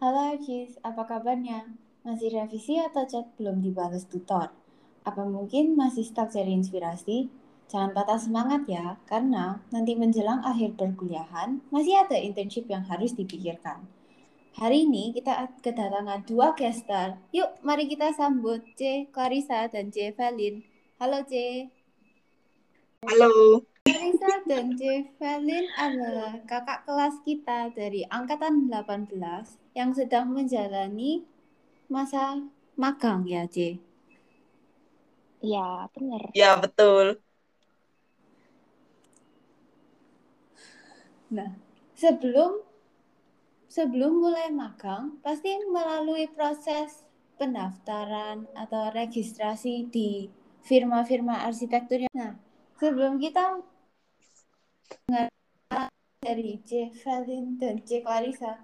Halo Archis, apa kabarnya? Masih revisi atau chat belum dibalas tutor? Apa mungkin masih stuck cari inspirasi? Jangan patah semangat ya, karena nanti menjelang akhir perkuliahan masih ada internship yang harus dipikirkan. Hari ini kita kedatangan dua caster. Yuk, mari kita sambut C. Clarissa dan C. Felin. Halo C. Halo. Clarissa dan C. Felin adalah kakak kelas kita dari angkatan 18 yang sedang menjalani masa magang ya, C? Iya, benar. Ya, betul. Nah, sebelum sebelum mulai magang, pasti melalui proses pendaftaran atau registrasi di firma-firma arsitektur. Nah, sebelum kita dari C. Felin dan C. Clarissa,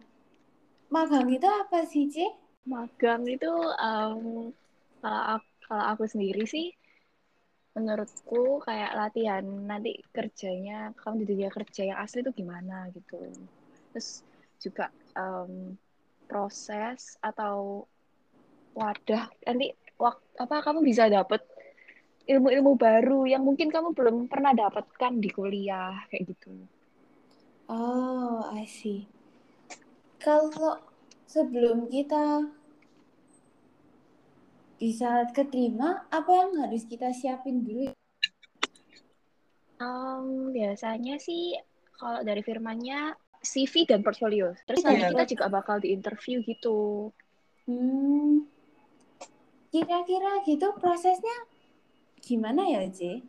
magang itu apa sih, C? Magang itu um, kalau aku, kalau aku sendiri sih menurutku kayak latihan nanti kerjanya kamu di dunia kerja yang asli itu gimana gitu. Terus juga um, proses atau wadah nanti wak, apa kamu bisa dapat ilmu-ilmu baru yang mungkin kamu belum pernah dapatkan di kuliah kayak gitu. Oh, I see. Kalau sebelum kita bisa keterima, apa yang harus kita siapin dulu? Um, biasanya sih kalau dari firmannya CV dan portfolio. Terus nanti kita juga bakal di interview gitu. Hmm, kira-kira gitu prosesnya gimana ya, C?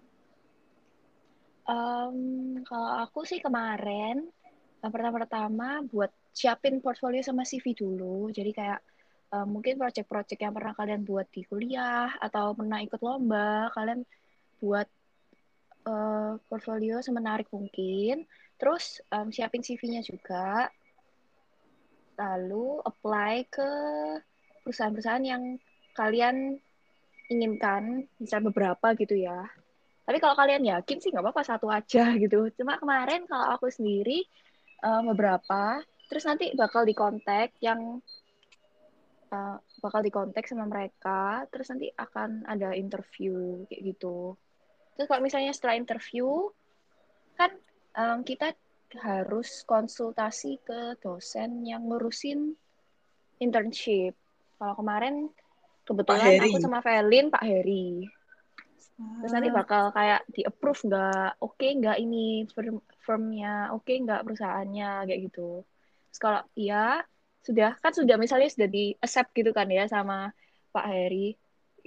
Um, kalau aku sih kemarin yang pertama-tama buat siapin portfolio sama CV dulu. Jadi kayak um, mungkin project-project yang pernah kalian buat di kuliah atau pernah ikut lomba, kalian buat uh, portfolio semenarik mungkin. Terus um, siapin CV-nya juga. Lalu apply ke perusahaan-perusahaan yang kalian inginkan, misalnya beberapa gitu ya. Tapi kalau kalian yakin sih nggak apa-apa satu aja gitu. Cuma kemarin kalau aku sendiri uh, beberapa, terus nanti bakal dikontak yang uh, bakal dikontak sama mereka, terus nanti akan ada interview kayak gitu. Terus kalau misalnya setelah interview, kan um, kita harus konsultasi ke dosen yang ngurusin internship. Kalau kemarin kebetulan aku sama Felin Pak Heri. Terus nanti bakal kayak di approve nggak, oke okay, nggak ini firm firmnya, oke okay, nggak perusahaannya kayak gitu. Terus kalau iya sudah kan sudah misalnya sudah di accept gitu kan ya sama Pak Heri.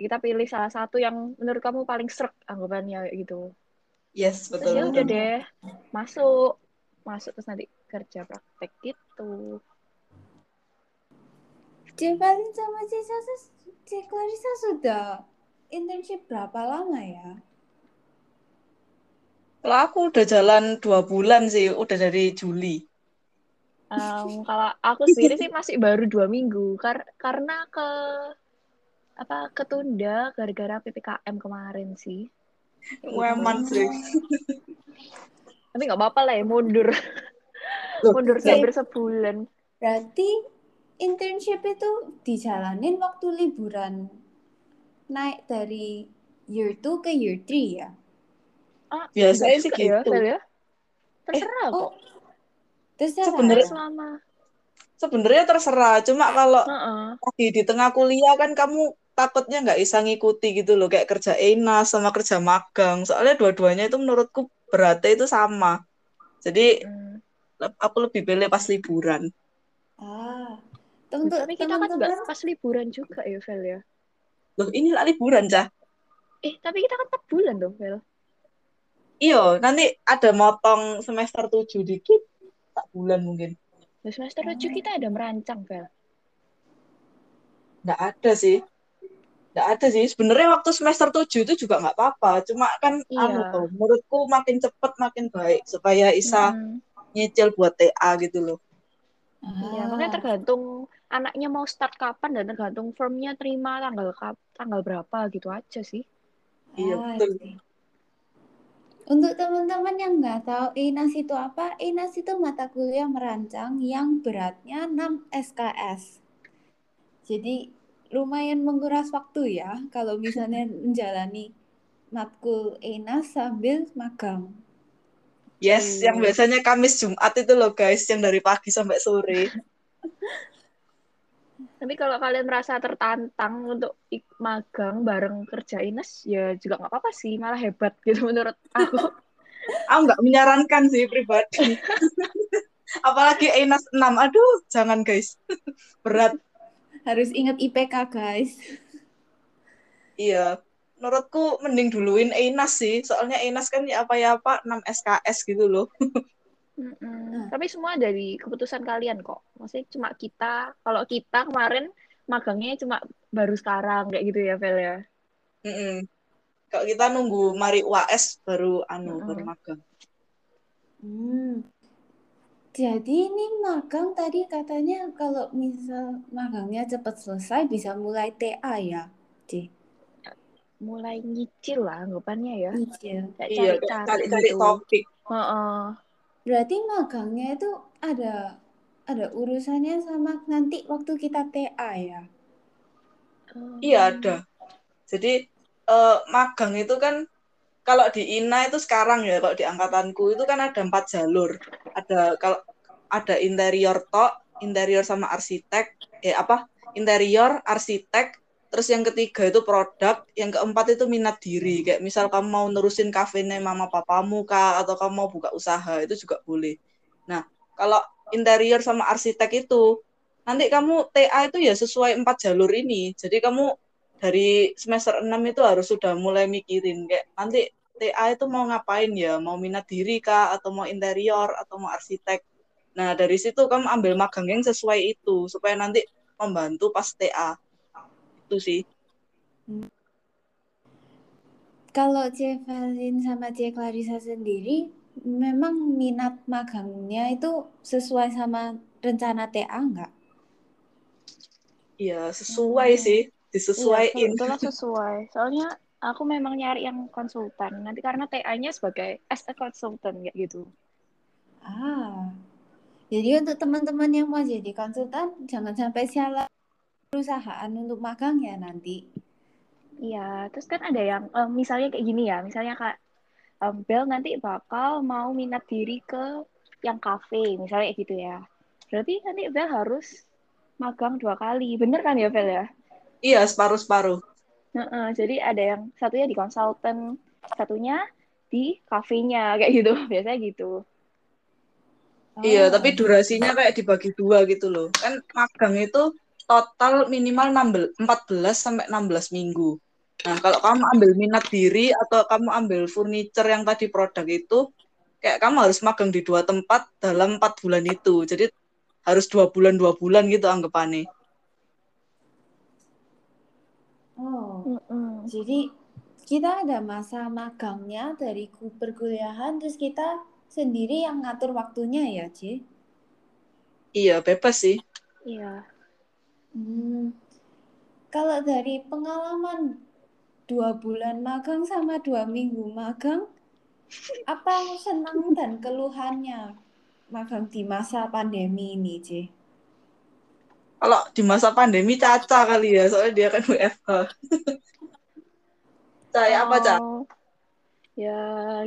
Kita pilih salah satu yang menurut kamu paling serak anggapannya kayak gitu. Yes, betul. Terus ya udah deh, masuk. Masuk terus nanti kerja praktek gitu. C. Valin sama C. C. Clarissa sudah internship berapa lama ya? Kalau aku udah jalan dua bulan sih, udah dari Juli. Um, kalau aku sendiri sih masih baru dua minggu, kar karena ke apa ketunda gara-gara ppkm kemarin sih. Weman sih. Tapi nggak apa-apa lah ya mundur. Loh, mundur hampir sebulan. Berarti internship itu dijalanin waktu liburan naik dari year 2 ke year 3 ya? Ah, biasanya sih gitu. Ya, ya? Terserah eh, kok. Oh, terserah. Sebenarnya selama sebenarnya terserah. Cuma kalau uh -uh. lagi di tengah kuliah kan kamu takutnya nggak bisa ngikuti gitu loh kayak kerja enas sama kerja magang. Soalnya dua-duanya itu menurutku beratnya itu sama. Jadi hmm. aku lebih pilih pas liburan. Ah, Tentu, tapi kita kan nggak pas liburan juga ya, Vel ya. Loh, ini lah liburan, Cah. Eh, tapi kita kan 4 bulan dong, Vel. Iya, nanti ada motong semester 7 dikit, tak bulan mungkin. Nah, semester 7 kita ada merancang, Vel. Nggak ada sih. Nggak ada sih. Sebenarnya waktu semester 7 itu juga nggak apa-apa. Cuma kan, iya. anu tuh, menurutku makin cepet makin baik. Supaya Isa hmm. nyicil buat TA gitu loh. Iya, makanya tergantung anaknya mau start kapan dan tergantung firmnya terima tanggal tanggal berapa gitu aja sih. Iya, betul. Untuk teman-teman yang nggak tahu INAS itu apa, INAS itu mata kuliah merancang yang beratnya 6 SKS. Jadi lumayan menguras waktu ya kalau misalnya menjalani matkul INAS sambil magang. Yes, hmm. yang biasanya Kamis Jumat itu loh guys, yang dari pagi sampai sore. Tapi kalau kalian merasa tertantang untuk magang bareng kerja Ines, ya juga nggak apa-apa sih, malah hebat gitu menurut aku. aku nggak menyarankan sih pribadi. Apalagi Ines 6, aduh jangan guys, berat. Harus ingat IPK guys. Iya, menurutku mending duluin Einas sih, soalnya Einas kan ya apa ya apa 6 SKS gitu loh. Mm-mm. Tapi semua dari keputusan kalian kok. Maksudnya cuma kita, kalau kita kemarin magangnya cuma baru sekarang kayak gitu ya, Vel ya. Mm-mm. Kalau kita nunggu mari UAS baru anu mm baru magang. Hmm. Jadi ini magang tadi katanya kalau misal magangnya cepat selesai bisa mulai TA ya, C? Mulai nyicil lah anggapannya ya. Nyicil. Kayak iya, cari-cari gitu. topik. Uh-uh. Berarti magangnya itu ada ada urusannya sama nanti waktu kita TA ya? Iya ada. Jadi uh, magang itu kan kalau di INA itu sekarang ya kalau di angkatanku itu kan ada empat jalur. Ada kalau ada interior tok, interior sama arsitek, eh apa? Interior, arsitek, terus yang ketiga itu produk, yang keempat itu minat diri. Kayak misal kamu mau nerusin kafenya mama papamu kah atau kamu mau buka usaha itu juga boleh. Nah, kalau interior sama arsitek itu nanti kamu TA itu ya sesuai empat jalur ini. Jadi kamu dari semester 6 itu harus sudah mulai mikirin kayak nanti TA itu mau ngapain ya? Mau minat diri kah atau mau interior atau mau arsitek. Nah, dari situ kamu ambil magang yang sesuai itu supaya nanti membantu pas TA itu sih. Hmm. Kalau C Valin sama C Clarissa sendiri, memang minat magangnya itu sesuai sama rencana TA enggak? Iya, sesuai hmm. sih, disesuaikan. Iya, sesuai. Soalnya aku memang nyari yang konsultan. Nanti karena TA-nya sebagai as a consultant kayak gitu. Ah. Jadi untuk teman-teman yang mau jadi konsultan jangan sampai salah perusahaan untuk magang ya nanti. Iya, terus kan ada yang um, misalnya kayak gini ya, misalnya kak um, Bel nanti bakal mau minat diri ke yang kafe, misalnya kayak gitu ya. Berarti nanti Bel harus magang dua kali, bener kan ya Bel ya? Iya, separuh-separuh. Uh -uh, jadi ada yang satunya di konsultan, satunya di kafenya kayak gitu, biasanya gitu. Oh. Iya, tapi durasinya kayak dibagi dua gitu loh. Kan magang itu total minimal 14 sampai 16 minggu. Nah, kalau kamu ambil minat diri atau kamu ambil furniture yang tadi produk itu, kayak kamu harus magang di dua tempat dalam empat bulan itu. Jadi harus dua bulan dua bulan gitu anggapannya. Oh, mm -mm. jadi kita ada masa magangnya dari perkuliahan, terus kita sendiri yang ngatur waktunya ya, Ci? Iya, bebas sih. Iya. Hmm. Kalau dari pengalaman dua bulan magang sama dua minggu magang, apa yang senang dan keluhannya magang di masa pandemi ini, C? Kalau di masa pandemi Caca kali ya, soalnya dia kan WFH. Saya oh, apa, Caca? Ya,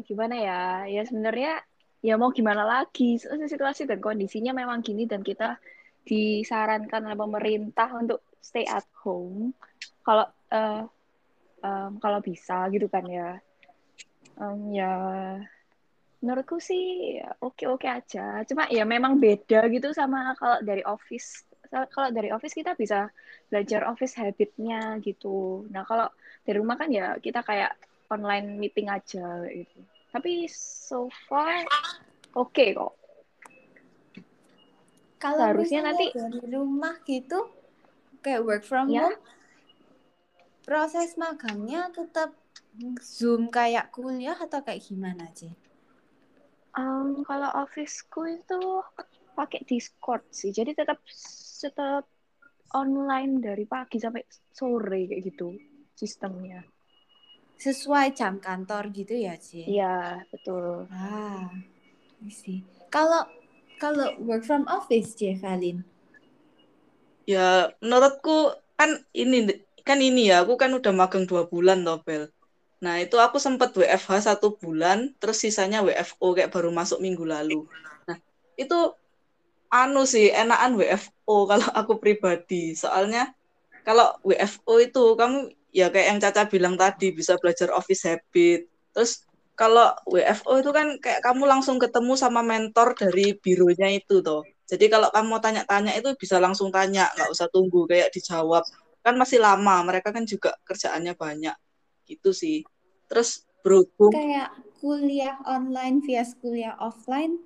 gimana ya? Ya sebenarnya ya mau gimana lagi? Situasi dan kondisinya memang gini dan kita disarankan oleh pemerintah untuk stay at home. Kalau uh, um, kalau bisa gitu kan ya. Um, ya menurutku sih oke oke aja. Cuma ya memang beda gitu sama kalau dari office. Kalau dari office kita bisa belajar office habitnya gitu. Nah kalau dari rumah kan ya kita kayak online meeting aja gitu. Tapi so far oke okay kok kalau harusnya nanti dari rumah gitu kayak work from ya? home, proses magangnya tetap zoom kayak kuliah atau kayak gimana sih? Um, kalau officeku itu pakai Discord sih, jadi tetap tetap online dari pagi sampai sore kayak gitu sistemnya. sesuai jam kantor gitu ya, Ci? Iya, betul. Ah, sih. Kalau kalau work from office, C, Valin? Ya, menurutku kan ini kan ini ya, aku kan udah magang dua bulan toh, Bel. Nah, itu aku sempat WFH satu bulan, terus sisanya WFO kayak baru masuk minggu lalu. Nah, itu anu sih, enakan WFO kalau aku pribadi. Soalnya kalau WFO itu kamu ya kayak yang Caca bilang tadi bisa belajar office habit. Terus kalau WFO itu kan kayak kamu langsung ketemu sama mentor dari bironya itu toh. Jadi kalau kamu mau tanya-tanya itu bisa langsung tanya, nggak usah tunggu kayak dijawab. Kan masih lama, mereka kan juga kerjaannya banyak. Gitu sih. Terus berhubung kayak kuliah online via kuliah offline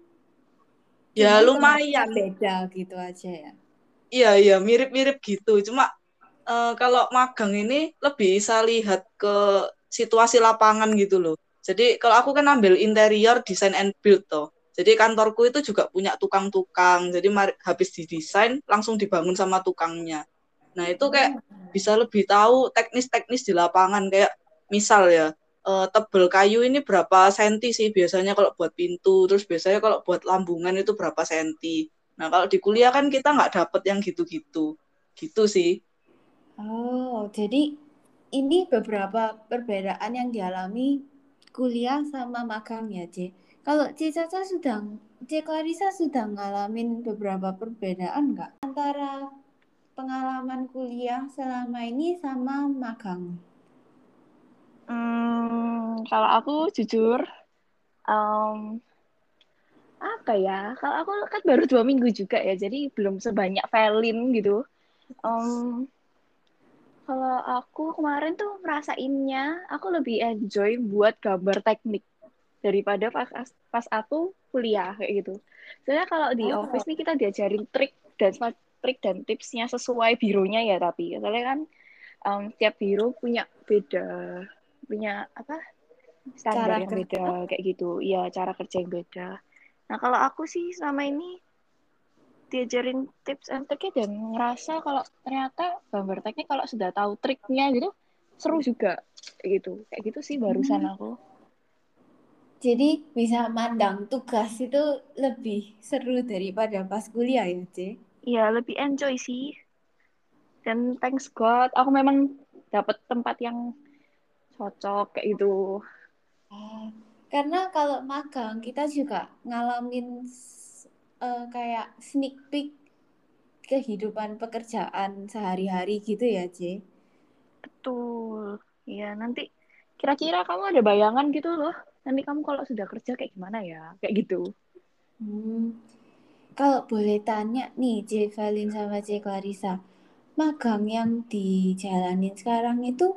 ya lumayan beda gitu aja ya iya iya mirip-mirip gitu cuma uh, kalau magang ini lebih bisa lihat ke situasi lapangan gitu loh jadi kalau aku kan ambil interior design and build toh jadi kantorku itu juga punya tukang-tukang jadi habis didesain langsung dibangun sama tukangnya nah itu kayak oh. bisa lebih tahu teknis-teknis di lapangan kayak misal ya uh, tebel kayu ini berapa senti sih biasanya kalau buat pintu, terus biasanya kalau buat lambungan itu berapa senti. Nah kalau di kuliah kan kita nggak dapet yang gitu-gitu, gitu sih. Oh, jadi ini beberapa perbedaan yang dialami kuliah sama magang ya, C. Kalau C Caca sudah, C Clarissa sudah ngalamin beberapa perbedaan nggak antara pengalaman kuliah selama ini sama magang? Hmm, kalau aku jujur, um, apa ya? Kalau aku kan baru dua minggu juga ya, jadi belum sebanyak Velin gitu. Um, kalau aku kemarin tuh ngerasainnya, aku lebih enjoy buat gambar teknik daripada pas pas aku kuliah kayak gitu. Soalnya kalau di oh. office nih kita diajarin trik dan trik dan tipsnya sesuai bironya ya tapi soalnya kan um, tiap biro punya beda punya apa standar cara yang beda kayak gitu iya cara kerja yang beda nah kalau aku sih selama ini diajarin tips and triknya dan ngerasa kalau ternyata gambar teknik kalau sudah tahu triknya gitu seru juga. Gitu. Kayak gitu sih barusan hmm. aku. Jadi bisa mandang tugas itu lebih seru daripada pas kuliah ya C iya lebih enjoy sih. Dan thanks God aku memang dapat tempat yang cocok kayak gitu. Ah, karena kalau magang kita juga ngalamin uh, kayak sneak peek kehidupan pekerjaan sehari-hari gitu ya, C. Betul. Iya, nanti kira-kira kamu ada bayangan gitu loh. Nanti kamu kalau sudah kerja kayak gimana ya? Kayak gitu. Hmm. Kalau boleh tanya nih, C. Valin sama C. Clarissa, magang yang dijalanin sekarang itu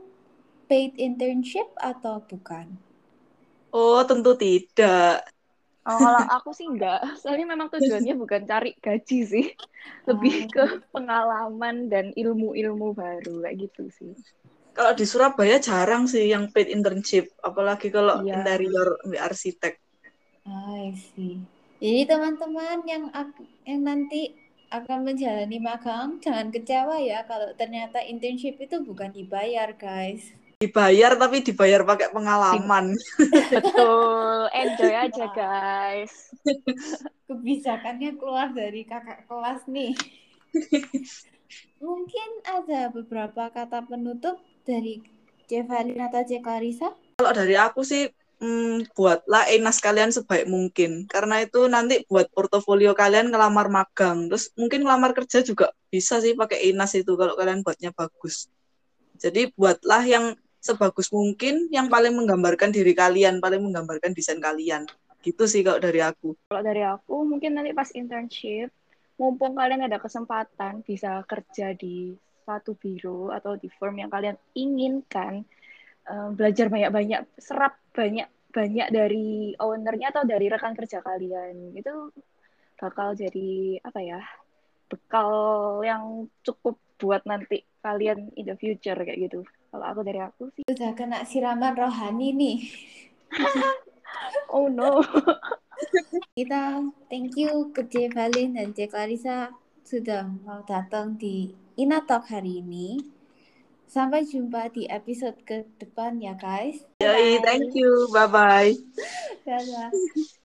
paid internship atau bukan? Oh, tentu tidak. Oh, kalau aku sih enggak. Soalnya memang tujuannya bukan cari gaji sih. Lebih oh. ke pengalaman dan ilmu-ilmu baru kayak gitu sih. Kalau di Surabaya jarang sih yang paid internship, apalagi kalau yeah. interior arsitek. I see. Jadi teman-teman yang yang nanti akan menjalani magang, jangan kecewa ya kalau ternyata internship itu bukan dibayar, guys dibayar tapi dibayar pakai pengalaman. Betul, enjoy aja guys. Kebijakannya keluar dari kakak kelas nih. Mungkin ada beberapa kata penutup dari Cevalina atau Cekarisa? Kalau dari aku sih hmm, buatlah enas kalian sebaik mungkin karena itu nanti buat portofolio kalian ngelamar magang terus mungkin ngelamar kerja juga bisa sih pakai enas itu kalau kalian buatnya bagus jadi buatlah yang sebagus mungkin yang paling menggambarkan diri kalian, paling menggambarkan desain kalian. Gitu sih kalau dari aku. Kalau dari aku mungkin nanti pas internship, mumpung kalian ada kesempatan bisa kerja di satu biro atau di firm yang kalian inginkan, um, belajar banyak-banyak, serap banyak-banyak dari ownernya atau dari rekan kerja kalian. Itu bakal jadi apa ya? bekal yang cukup buat nanti kalian in the future kayak gitu. Kalau aku dari aku sih. Udah kena siraman rohani nih. oh no. Kita thank you ke J Valin dan J Clarissa sudah mau datang di Inatalk hari ini. Sampai jumpa di episode ke depan ya guys. Yoi, thank you. Bye-bye. Dadah.